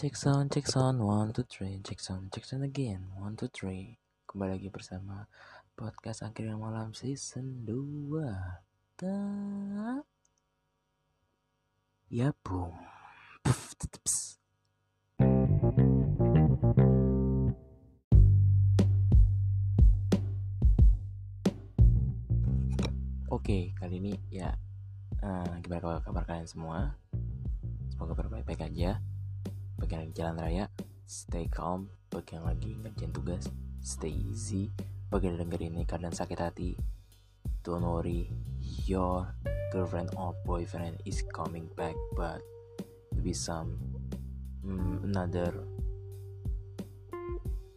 Check sound, check sound, one, two, three, check sound, check sound again, one, two, three. Kembali lagi bersama podcast akhirnya malam season 2 Ta Ya boom Puff, tutups. Oke, kali ini ya uh, gimana kabar kalian semua? Semoga berbaik-baik aja. Bagi yang lagi jalan raya, stay calm. Bagi yang lagi ngerjain tugas, stay easy. Bagi yang denger ini kadang sakit hati, don't worry. Your girlfriend or boyfriend is coming back, but maybe some mm, another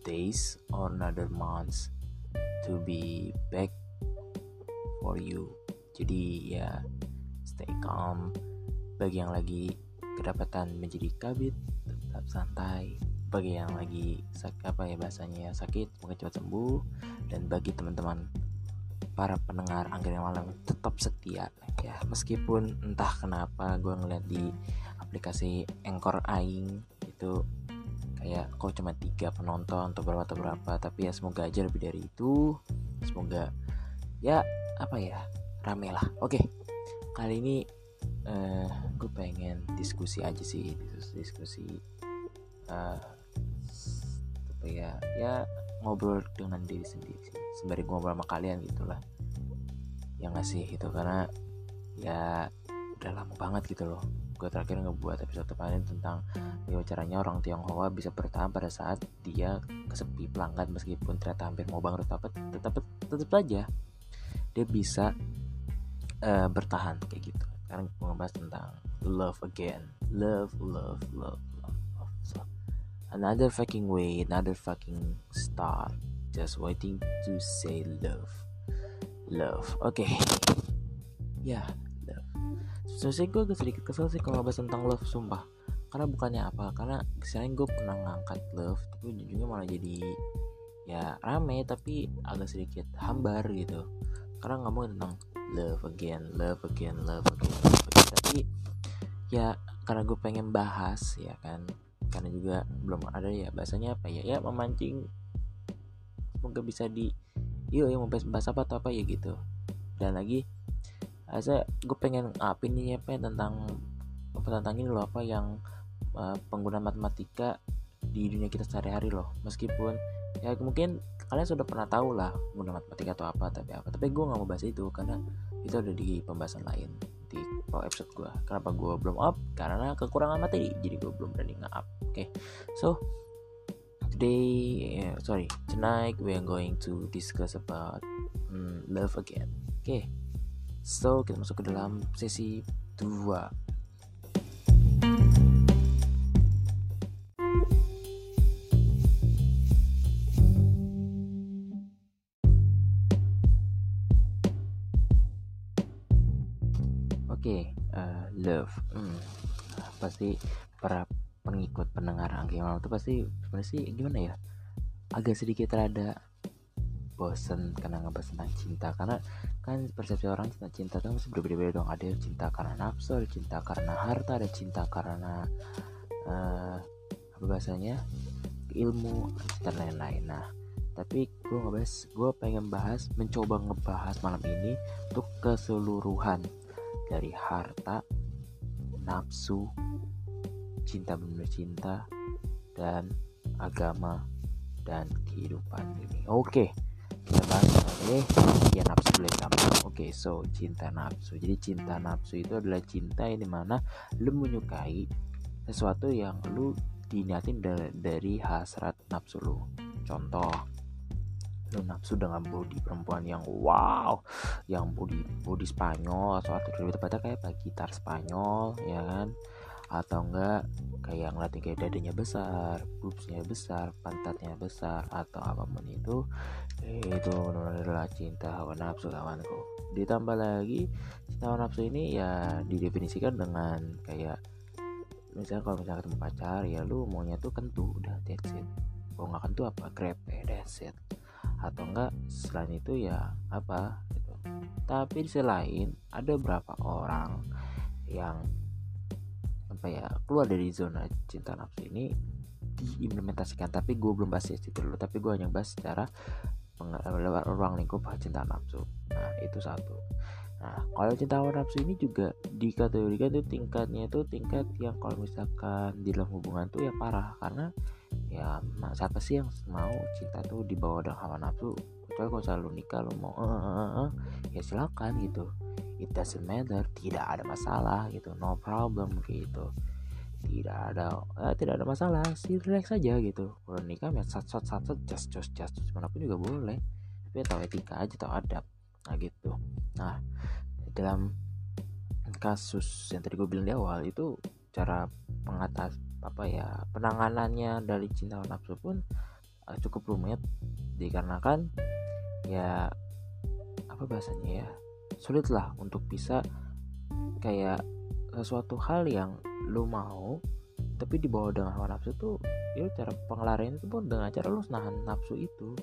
days or another months to be back for you jadi ya stay calm bagi yang lagi kedapatan menjadi kabit tetap santai. Bagi yang lagi sakit apa ya bahasanya sakit semoga cepat sembuh. Dan bagi teman-teman para pendengar anggaran malam tetap setia ya. Meskipun entah kenapa gue ngeliat di aplikasi Anchor Aing itu kayak kok cuma tiga penonton atau berapa atau berapa tapi ya semoga aja lebih dari itu. Semoga ya apa ya rame lah. Oke kali ini uh, gue pengen diskusi aja sih diskusi, uh, apa ya ya ngobrol dengan diri sendiri sih sembari ngobrol sama kalian gitulah yang ngasih itu karena ya udah lama banget gitu loh gue terakhir ngebuat episode kemarin tentang ya caranya orang Tionghoa bisa bertahan pada saat dia kesepi pelanggan meskipun ternyata hampir mau bangkrut tapi tetap tetap saja dia bisa uh, bertahan kayak gitu sekarang gue ngebahas tentang love again. Love love love love, love. So, another fucking way another fucking star just waiting to say love. Love. Oke okay. ya yeah, love. Sebenarnya gue agak sedikit kesel sih kalau ngebahas tentang love sumpah. Karena bukannya apa? Karena misalnya gue pernah ngangkat love tapi ujungnya malah jadi ya rame tapi agak sedikit hambar gitu. Karena ngomong tentang love again love again, love again. Tapi ya karena gue pengen bahas ya kan. Karena juga belum ada ya bahasanya apa ya? Ya memancing. Semoga bisa di yuk yang mau bahas apa atau apa ya gitu. Dan lagi saya gue pengen apa ini ya, tentang apa tentang ini loh apa yang uh, pengguna matematika di dunia kita sehari-hari loh. Meskipun ya mungkin kalian sudah pernah tahu lah guna matematika atau apa tapi apa. Tapi gue nggak mau bahas itu karena itu ada di pembahasan lain di episode gue kenapa gue belum up karena kekurangan materi jadi gue belum berani nge-up oke okay. so today yeah, sorry tonight we are going to discuss about um, love again oke okay. so kita masuk ke dalam sesi 2 Hmm. Pasti para pengikut pendengar Angki Malam itu pasti sebenarnya sih gimana ya? Agak sedikit rada bosen karena ngebahas tentang cinta karena kan persepsi orang tentang cinta itu masih berbeda-beda dong ada yang cinta karena nafsu ada cinta karena harta ada cinta karena uh, apa bahasanya ilmu dan lain-lain nah tapi gue ngebahas gue pengen bahas mencoba ngebahas malam ini untuk keseluruhan dari harta, nafsu, cinta benar cinta, dan agama dan kehidupan ini. Oke, kita bahas oke ya nafsu boleh sama. Oke, so cinta nafsu. Jadi cinta nafsu itu adalah cinta yang di mana lu menyukai sesuatu yang lu diniatin dari hasrat nafsu lu. Contoh, nafsu dengan body perempuan yang wow yang body body Spanyol atau lebih tepatnya kayak gitar Spanyol ya kan? Atau enggak kayak ngeliatin kayak dadanya besar boobsnya besar pantatnya besar atau apa pun itu itu benar-benar adalah cinta hawa nafsu kawanku. Ditambah lagi cinta hawa nafsu ini ya didefinisikan dengan kayak misalnya kalau misalnya ketemu pacar ya lu maunya tuh kentu udah that's it. Kalau nggak kentu apa? Grepe that's it atau enggak selain itu ya apa gitu. Tapi di sisi lain ada beberapa orang yang apa ya keluar dari zona cinta nafsu ini diimplementasikan. Tapi gue belum bahas itu dulu. Tapi gue hanya bahas secara ruang lingkup cinta nafsu. Nah itu satu. Nah kalau cinta nafsu ini juga dikategorikan itu tingkatnya itu tingkat yang kalau misalkan di dalam hubungan tuh ya parah. Karena ya siapa sih yang mau cinta tuh dibawa dengan hawa nafsu? Kecuali kalau selalu nikah lo mau uh, uh, uh, uh, ya silakan gitu. It doesn't matter tidak ada masalah gitu. No problem gitu. Tidak ada eh, tidak ada masalah sih relax saja gitu. Kalau nikah ya sat sat sat sat just just just mana pun juga boleh. Tapi ya tahu etika aja tahu adab. Nah gitu. Nah dalam kasus yang tadi gue bilang di awal itu cara pengatas apa ya penanganannya dari cinta nafsu pun uh, cukup rumit dikarenakan ya apa bahasanya ya sulit lah untuk bisa kayak sesuatu hal yang lu mau tapi dibawa dengan hawa nafsu tuh ya cara pengelarian itu pun dengan cara lu nahan nafsu itu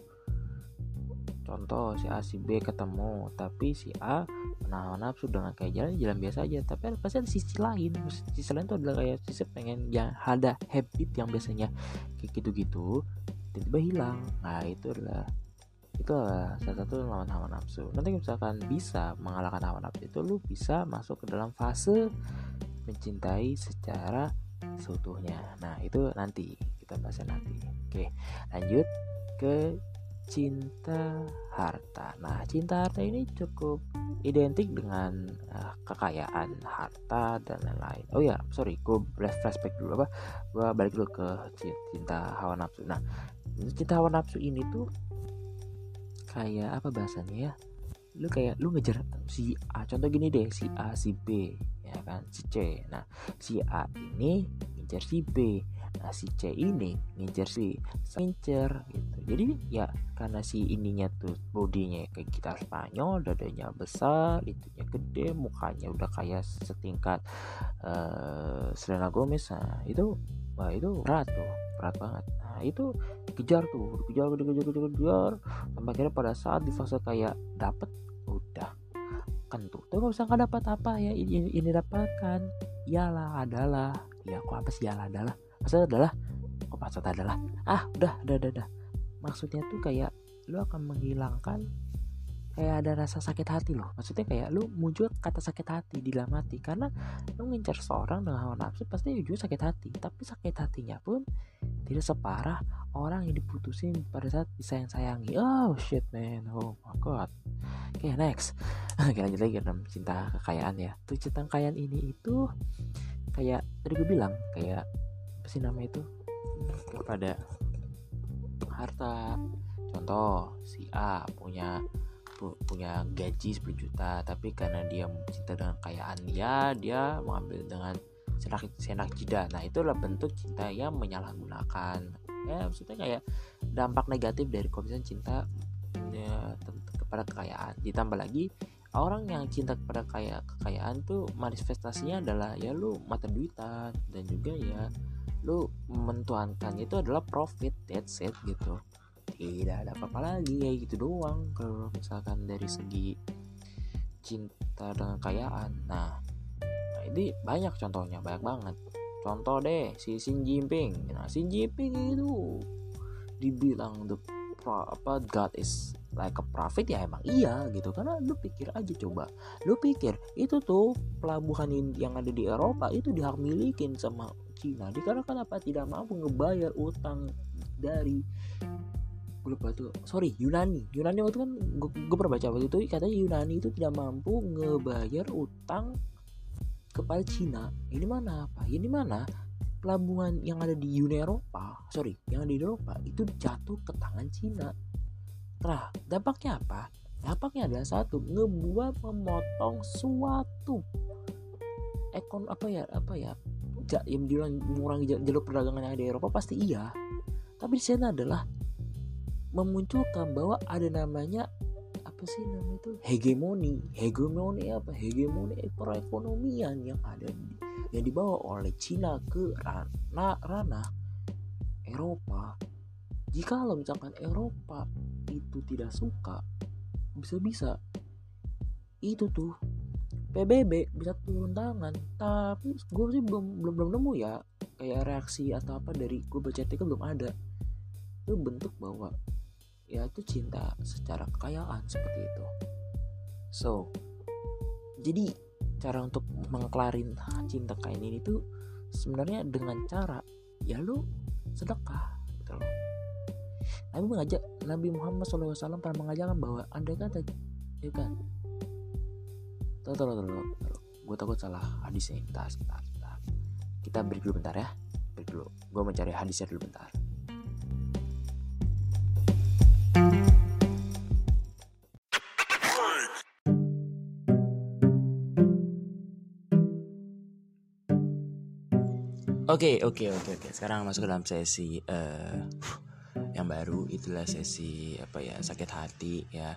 contoh si A si B ketemu tapi si A menahan nafsu dengan kayak jalan jalan biasa aja. Tapi pasti ada sisi lain sisi lain tuh adalah kayak sisi pengen yang ada habit yang biasanya kayak gitu-gitu tiba-tiba hilang. Nah itu adalah itu adalah salah satu lawan hawa nafsu. Nanti misalkan bisa mengalahkan hawa nafsu itu lu bisa masuk ke dalam fase mencintai secara seutuhnya. Nah itu nanti kita bahas nanti. Oke lanjut ke cinta harta. Nah cinta harta ini cukup identik dengan uh, kekayaan harta dan lain-lain. Oh ya sorry gue flashback dulu apa? Gue balik dulu ke cinta hawa nafsu. Nah cinta hawa nafsu ini tuh kayak apa bahasanya ya? Lu kayak lu ngejar si A. Contoh gini deh si A si B ya kan? Si C. Nah si A ini ngejar si B nah si C ini ngejar si ngejar gitu. Jadi ya karena si ininya tuh bodinya kayak gitar Spanyol dadanya besar itunya gede mukanya udah kayak setingkat uh, Selena Gomez nah itu wah itu berat tuh berat banget. Nah itu kejar tuh kejar kejar kejar kejar kejar sampai akhirnya pada saat di fase kayak dapet udah kan tuh. Tapi kalau misalkan dapat apa ya ini, ini dapatkan iyalah adalah ya kok apa sih iyalah adalah maksudnya adalah kok maksudnya adalah. Ah udah udah udah, udah. maksudnya tuh kayak lu akan menghilangkan kayak ada rasa sakit hati loh. Maksudnya kayak lu muncul kata sakit hati di dalam hati. Karena lu ngincar seorang dengan hawa nafsu pasti ujung sakit hati. Tapi sakit hatinya pun tidak separah orang yang diputusin pada saat disayang sayangi oh shit man. Oh my god. Oke okay, next. Oke lanjut lagi dalam cinta kekayaan ya. Tuh cinta kekayaan ini itu kayak tadi gue bilang kayak apa sih nama itu? Kepada harta. Contoh si A punya punya gaji 10 juta tapi karena dia cinta dengan kekayaan dia dia mengambil dengan senak senak jidat nah itulah bentuk cinta yang menyalahgunakan. Ya maksudnya kayak dampak negatif dari komisan cinta ya, kepada kekayaan. Ditambah lagi orang yang cinta kepada kaya kekayaan tuh manifestasinya adalah ya lu mata duitan dan juga ya lu mentuankan itu adalah profit that's it gitu. Tidak ada apa-apa lagi ya gitu doang. Kalau misalkan dari segi cinta dengan kekayaan nah, nah ini banyak contohnya banyak banget. Contoh deh si Xi Jinping. Nah Xi Jinping itu dibilang the pro, apa God is like a profit ya emang iya gitu. Karena lu pikir aja coba. Lu pikir itu tuh pelabuhan yang ada di Eropa itu dihak milikin sama Cina. Dikarenakan apa tidak mampu ngebayar utang dari gue lupa tuh sorry Yunani. Yunani waktu kan gue pernah baca waktu itu katanya Yunani itu tidak mampu ngebayar utang kepada Cina. Ini mana apa? Ini mana? Pelabuhan yang ada di Uni Eropa sorry yang ada di Eropa itu jatuh ke tangan Cina. Nah dampaknya apa? Dampaknya adalah satu ngebuat memotong suatu ekon apa ya apa ya yang bilang mengurangi jalur perdagangan yang ada di Eropa pasti iya. Tapi di sana adalah memunculkan bahwa ada namanya apa sih namanya itu? Hegemoni. Hegemoni apa? Hegemoni perekonomian yang ada di, yang dibawa oleh Cina ke ranah ranah Eropa. Jika lo misalkan Eropa itu tidak suka bisa-bisa itu tuh PBB bisa turun tangan. Tapi gue sih belum belum belum nemu ya kayak reaksi atau apa dari gue baca artikel belum ada. Itu bentuk bahwa ya itu cinta secara kekayaan seperti itu. So jadi cara untuk mengklarin cinta kain ini tuh sebenarnya dengan cara ya lu sedekah gitu loh. Nabi mengajak Nabi Muhammad SAW pernah mengajarkan bahwa anda kan ya kan tahu tahu tahu tahu. Gue takut salah hadisnya. Bentar bentar bentar kita break dulu bentar ya. Break dulu. Gue mencari hadisnya dulu bentar. Oke oke oke oke. Sekarang masuk ke dalam sesi uh, yang baru. Itulah sesi apa ya sakit hati ya.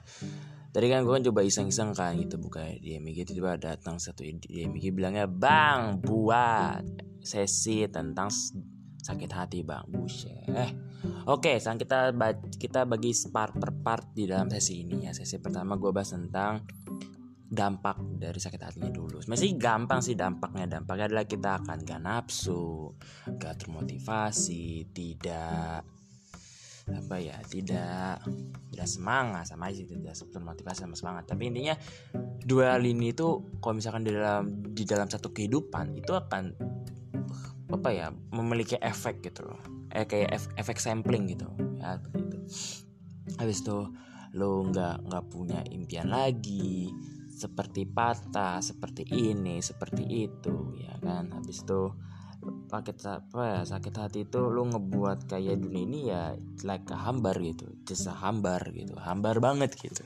Tadi kan gue kan coba iseng-iseng kan gitu buka DMG tiba-tiba datang satu DMG bilangnya bang buat sesi tentang sakit hati bang buset. Eh oke sekarang kita kita bagi part per part di dalam sesi ini ya. Sesi pertama gue bahas tentang dampak dari sakit hatinya dulu. Masih gampang sih dampaknya. Dampaknya adalah kita akan gak nafsu, gak termotivasi, tidak apa ya, tidak tidak semangat sama aja tidak termotivasi sama semangat. Tapi intinya dua hal ini itu kalau misalkan di dalam di dalam satu kehidupan itu akan apa ya memiliki efek gitu loh. Eh kayak efek sampling gitu ya begitu. Habis itu lo nggak nggak punya impian lagi seperti patah, seperti ini, seperti itu, ya kan. Habis itu sakit apa ya sakit hati itu lu ngebuat kayak dunia ini ya like hambar gitu jasa hambar gitu hambar banget gitu.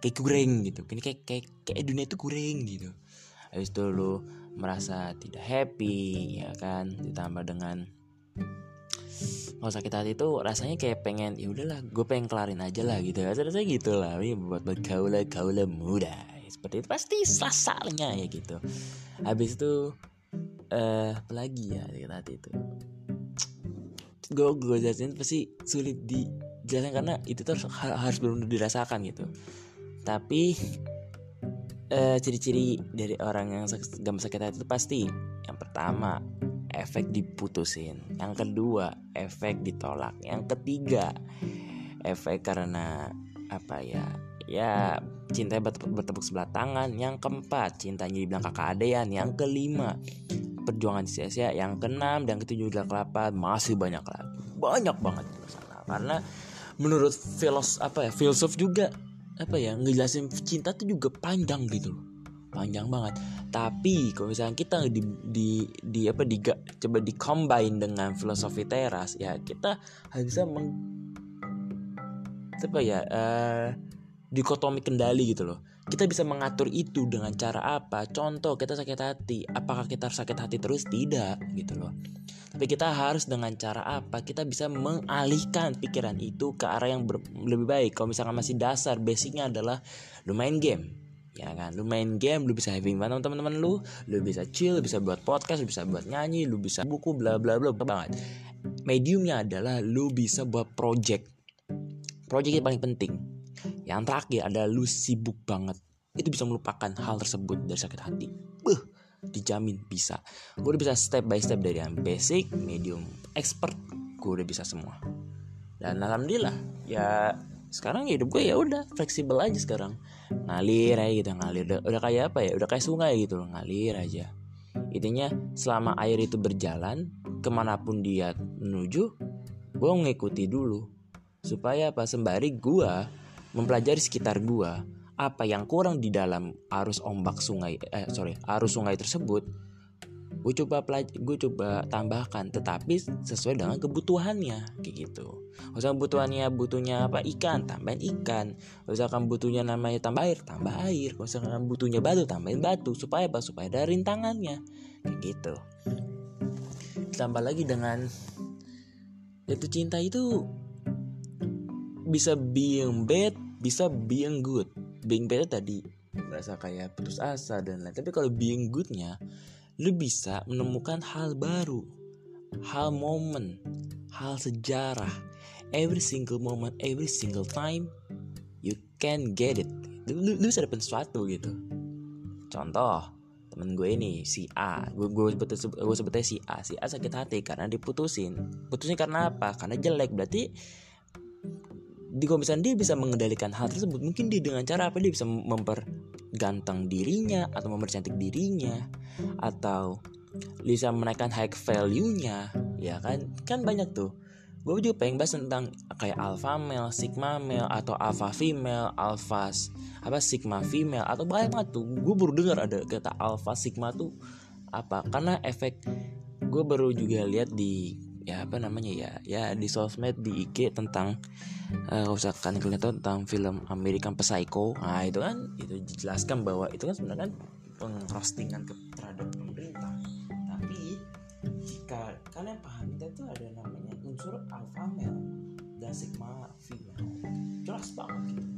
Kayak kurang gitu ini kayak kayak kayak dunia itu kurang gitu. Habis itu lu merasa tidak happy ya kan? Ditambah dengan kalau sakit hati itu rasanya kayak pengen ya udahlah gue pengen kelarin aja lah gitu. Rasanya gitu lah ini buat kaula kaula muda. Seperti itu pasti sasarnya ya gitu. Habis itu eh uh, lagi ya sakit hati itu? Gue gue jelasin pasti sulit dijelaskan karena itu tuh harus belum dirasakan gitu. Tapi uh, ciri-ciri dari orang yang gampang sakit hati itu pasti yang pertama efek diputusin. Yang kedua efek ditolak. Yang ketiga efek karena apa ya? Ya cinta bertepuk sebelah tangan. Yang keempat cintanya dibilang kakak adean. Yang kelima perjuangan sia-sia yang keenam dan ketujuh udah kelapa masih banyak lagi. Banyak banget masalah karena menurut filos apa ya filsuf juga apa ya ngejelasin cinta tuh juga panjang gitu panjang banget. Tapi kalau misalnya kita di di, di apa di coba di combine dengan filosofi teras ya kita harus bisa meng apa ya uh, dikotomi kendali gitu loh kita bisa mengatur itu dengan cara apa? Contoh kita sakit hati. Apakah kita harus sakit hati terus? Tidak gitu loh. Tapi kita harus dengan cara apa? Kita bisa mengalihkan pikiran itu ke arah yang lebih baik. Kalau misalkan masih dasar basicnya adalah lu main game ya kan? Lu main game lu bisa having fun sama teman-teman lu lu bisa chill lu bisa buat podcast lu bisa buat nyanyi lu bisa buku bla bla bla banget. Mediumnya adalah lu bisa buat project. Project yang paling penting yang terakhir adalah lu sibuk banget. Itu bisa melupakan hal tersebut dari sakit hati. Beuh, dijamin bisa. Gue udah bisa step by step dari yang basic, medium, expert. Gue udah bisa semua. Dan alhamdulillah, ya sekarang hidup gue ya udah fleksibel aja sekarang ngalir aja gitu ngalir udah, udah kayak apa ya udah kayak sungai gitu loh ngalir aja intinya selama air itu berjalan ke mana pun dia menuju gue mengikuti dulu supaya apa sembari gue mempelajari sekitar gua apa yang kurang di dalam arus ombak sungai eh sorry arus sungai tersebut gue coba gue coba tambahkan tetapi sesuai dengan kebutuhannya kayak gitu. Misalkan kebutuhannya butuhnya apa? Ikan tambahin ikan. Misalkan butuhnya namanya tambah air tambah air. Misalkan butuhnya batu tambahin batu supaya apa? Supaya ada rintangannya kayak gitu. Ditambah lagi dengan jatuh cinta itu bisa being bad bisa being good. Being bad tadi merasa kayak putus asa dan lain tapi kalau being goodnya lu bisa menemukan hal baru hal momen hal sejarah. Every single moment every single time you can get it. Lu, lu, lu bisa dapat sesuatu gitu. Contoh temen gue ini si A. Gue gue sebut gue sebutnya si A. Si A sakit hati karena diputusin. Putusin karena apa? Karena jelek. Berarti di kalau misalnya dia bisa mengendalikan hal tersebut mungkin dia dengan cara apa dia bisa memperganteng dirinya atau mempercantik dirinya atau bisa menaikkan high value-nya ya kan kan banyak tuh gue juga pengen bahas tentang kayak alpha male, sigma male atau alpha female, alpha apa sigma female atau banyak banget tuh. Gue baru dengar ada kata alpha sigma tuh apa? Karena efek gue baru juga lihat di ya apa namanya ya ya di sosmed di IG tentang uh, kalau misalkan kalian tahu tentang film American Psycho. Nah itu kan itu dijelaskan bahwa itu kan sebenarnya kan pengrostingan terhadap pemerintah. Tapi jika kalian paham itu ada namanya unsur alpha male dan sigma female jelas banget. gitu.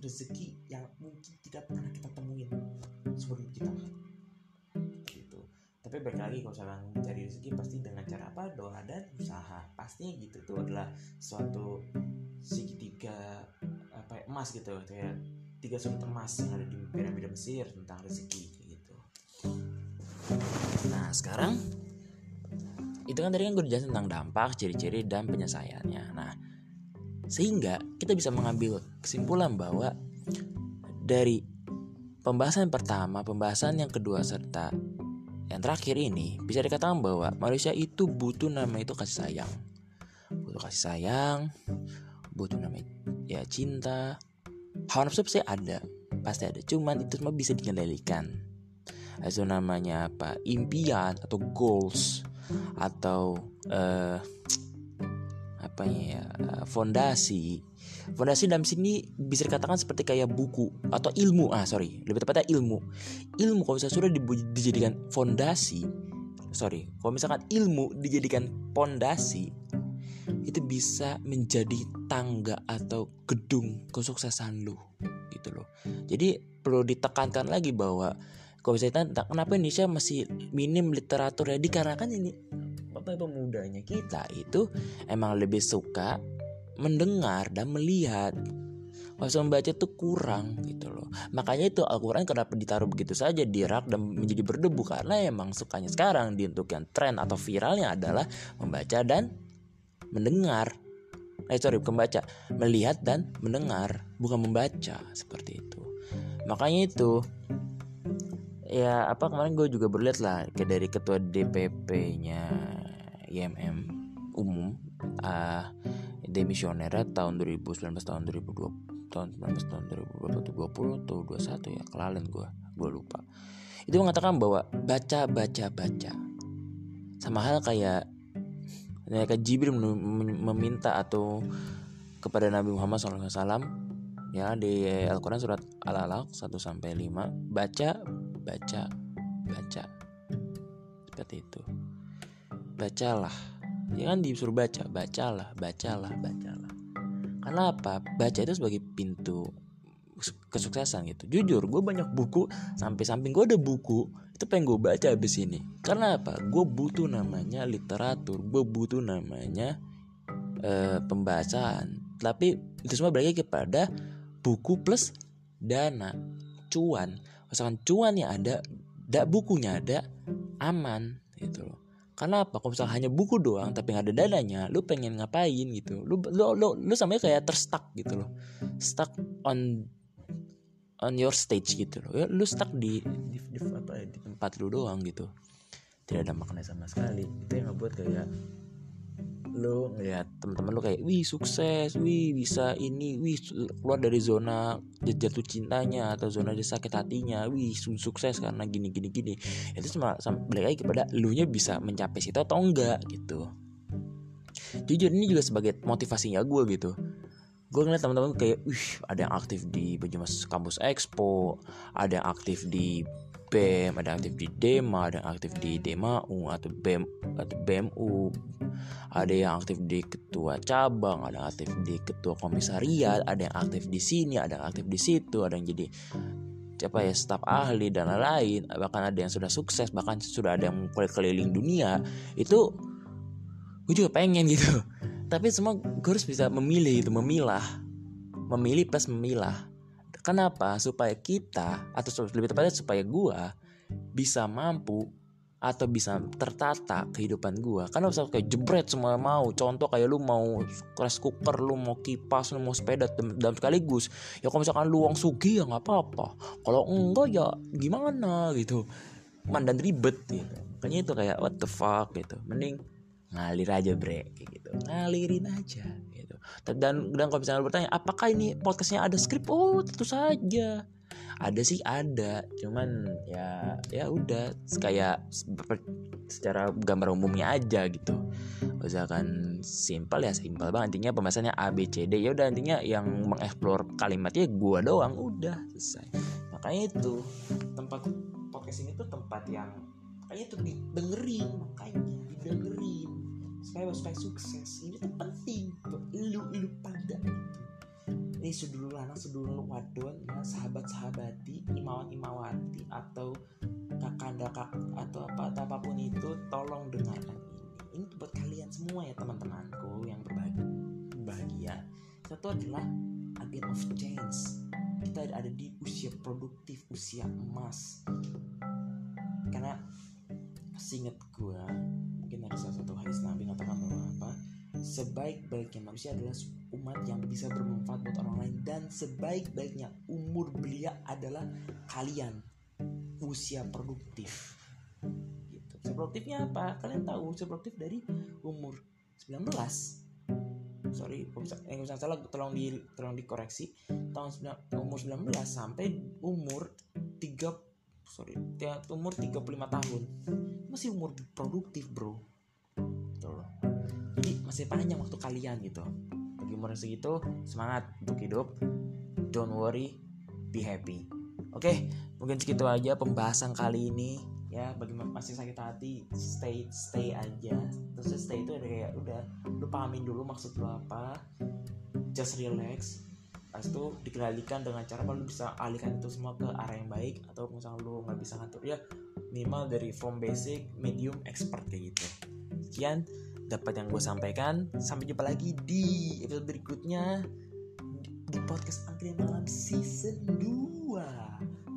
Rezeki yang mungkin tidak pernah kita temuin sebelum kita tapi balik lagi kalau misalkan mencari rezeki pasti dengan cara apa? Doa dan usaha. Pastinya gitu itu adalah suatu segitiga apa ya, emas gitu. Kayak tiga sudut emas yang ada di piramida Mesir tentang rezeki gitu. Nah sekarang itu kan tadi kan gue jelasin tentang dampak ciri-ciri dan penyelesaiannya. Nah sehingga kita bisa mengambil kesimpulan bahwa dari pembahasan pertama, pembahasan yang kedua serta yang terakhir ini bisa dikatakan bahwa manusia itu butuh nama itu kasih sayang. Butuh kasih sayang, butuh nama ya cinta. Hawa nafsu pasti ada, pasti ada. Cuman itu semua bisa dikendalikan. Itu namanya apa? Impian atau goals atau uh, apa ya? Fondasi Fondasi dalam sini bisa dikatakan seperti kayak buku atau ilmu. Ah, sorry, lebih tepatnya ilmu. Ilmu kalau misalnya sudah dijadikan fondasi, sorry, kalau misalkan ilmu dijadikan fondasi, itu bisa menjadi tangga atau gedung kesuksesan lu, gitu loh. Jadi perlu ditekankan lagi bahwa kalau misalnya tentang kenapa Indonesia masih minim literatur ya dikarenakan ini pemudanya kita itu emang lebih suka mendengar dan melihat. Masa membaca itu kurang gitu loh. Makanya itu Al-Quran kenapa ditaruh begitu saja di rak dan menjadi berdebu. Karena emang sukanya sekarang di untuk yang tren atau viralnya adalah membaca dan mendengar. Eh sorry bukan Melihat dan mendengar Bukan membaca seperti itu. Makanya itu Ya apa kemarin gue juga berlihat lah Kayak dari ketua DPP-nya IMM umum uh, demisioner tahun 2019 tahun 2020 tahun 19 tahun 2020 atau 21 ya kelalen gue gue lupa. Itu mengatakan bahwa baca baca baca. Sama hal kayak kayak Jibril meminta atau kepada Nabi Muhammad SAW ya di Al-Quran surat Al-Alaq 1 sampai 5 baca baca baca. Seperti itu bacalah. Ya kan disuruh baca bacalah bacalah bacalah. Karena apa? Baca itu sebagai pintu kesuksesan gitu. Jujur gue banyak buku sampai samping gue ada buku itu pengen gue baca abis ini. Karena apa? Gue butuh namanya literatur gue butuh namanya uh, pembacaan. Tapi itu semua berarti kepada buku plus dana cuan. Misalkan cuan yang ada dak bukunya ada aman gitu loh karena apa? Kalau misalnya hanya buku doang tapi nggak ada dananya, lu pengen ngapain gitu? Lu lu lu, lu samanya kayak terstuck gitu loh. Stuck on on your stage gitu loh. Ya, lu stuck di, di, di apa ya, di tempat lu doang gitu. Tidak ada makna sama sekali. Itu yang ngebuat kayak lu ngeliat teman-teman lu kayak wih sukses wih bisa ini wih keluar dari zona jatuh cintanya atau zona dia sakit hatinya wih sukses karena gini gini gini. Itu cuma balik lagi kepada lu nya bisa mencapai situ atau enggak gitu. Jujur ini juga sebagai motivasinya gue gitu. Gue ngeliat teman-teman kayak wih ada yang aktif di Banyumas Kampus Expo ada yang aktif di BEM ada yang aktif di DEMA ada yang aktif di DEMAU atau BEM atau BEMU ada yang aktif di ketua cabang ada yang aktif di ketua komisariat ada yang aktif di sini ada yang aktif di situ ada yang jadi apa ya staf ahli dan lain-lain. Bahkan ada yang sudah sukses bahkan sudah ada yang keliling dunia. Itu gue juga pengen gitu. Tapi semua gue harus bisa memilih itu memilah. Memilih plus memilah Kenapa? Supaya kita atau lebih tepatnya supaya gua bisa mampu atau bisa tertata kehidupan gua. Karena bisa kayak jebret semua mau. Contoh kayak lu mau rice cooker lu mau kipas lu mau sepeda dalam sekaligus. Ya kalau misalkan lu uang sugi ya nggak apa-apa. Kalau enggak ya gimana gitu. Mandan ribet gitu. Makanya itu kayak what the fuck gitu. Mending ngalir aja bre gitu. Ngalirin aja dan dan kalau misalnya bertanya apakah ini podcastnya ada skrip oh tentu saja. Ada sih ada. Cuman ya ya udah kayak secara gambar umumnya aja gitu. Misalkan simpel ya simpel banget. Intinya pembahasannya A B C D. Ya udah intinya yang mengeksplor kalimatnya gua doang. Udah selesai. Makanya itu tempat podcast ini tuh tempat yang makanya tuh didengerin makanya didengerin supaya supaya sukses. Ini tuh penting buat lu lu pada gitu ini sedulur anak sedulur wadon ya sahabat sahabati imawat imawati atau kakanda kak atau apa atau apa pun itu tolong dengarkan ini. Ini buat kalian semua ya teman-temanku yang berbahagia. Bahagia. Satu adalah agent of change. Kita ada di usia produktif usia emas. Karena seinget gue ada salah satu hadis nabi mengatakan bahwa apa? Sebaik-baiknya manusia adalah umat yang bisa bermanfaat buat orang lain dan sebaik-baiknya umur belia adalah kalian. Usia produktif. Gitu. usia produktifnya apa? Kalian tahu usia produktif dari umur 19 sorry eh usah salah tolong di tolong dikoreksi. Tahun umur 19 sampai umur 3 sorry umur 35 tahun. Masih umur produktif bro Tuh. jadi masih panjang waktu kalian gitu. Bagi umur segitu semangat untuk hidup. Don't worry be happy. Oke mungkin segitu aja pembahasan kali ini. Ya bagi masih sakit hati stay stay aja. Terus stay itu kayak udah lu pahamin dulu maksud lu apa. Just relax. Pas itu dikendalikan dengan cara lu bisa alihkan itu semua ke arah yang baik atau misalnya lu nggak bisa ngatur. Ya minimal dari from basic medium expert kayak gitu sekian dapat yang gue sampaikan. Sampai jumpa lagi di episode berikutnya di podcast Angkringan Malam season 2 kapan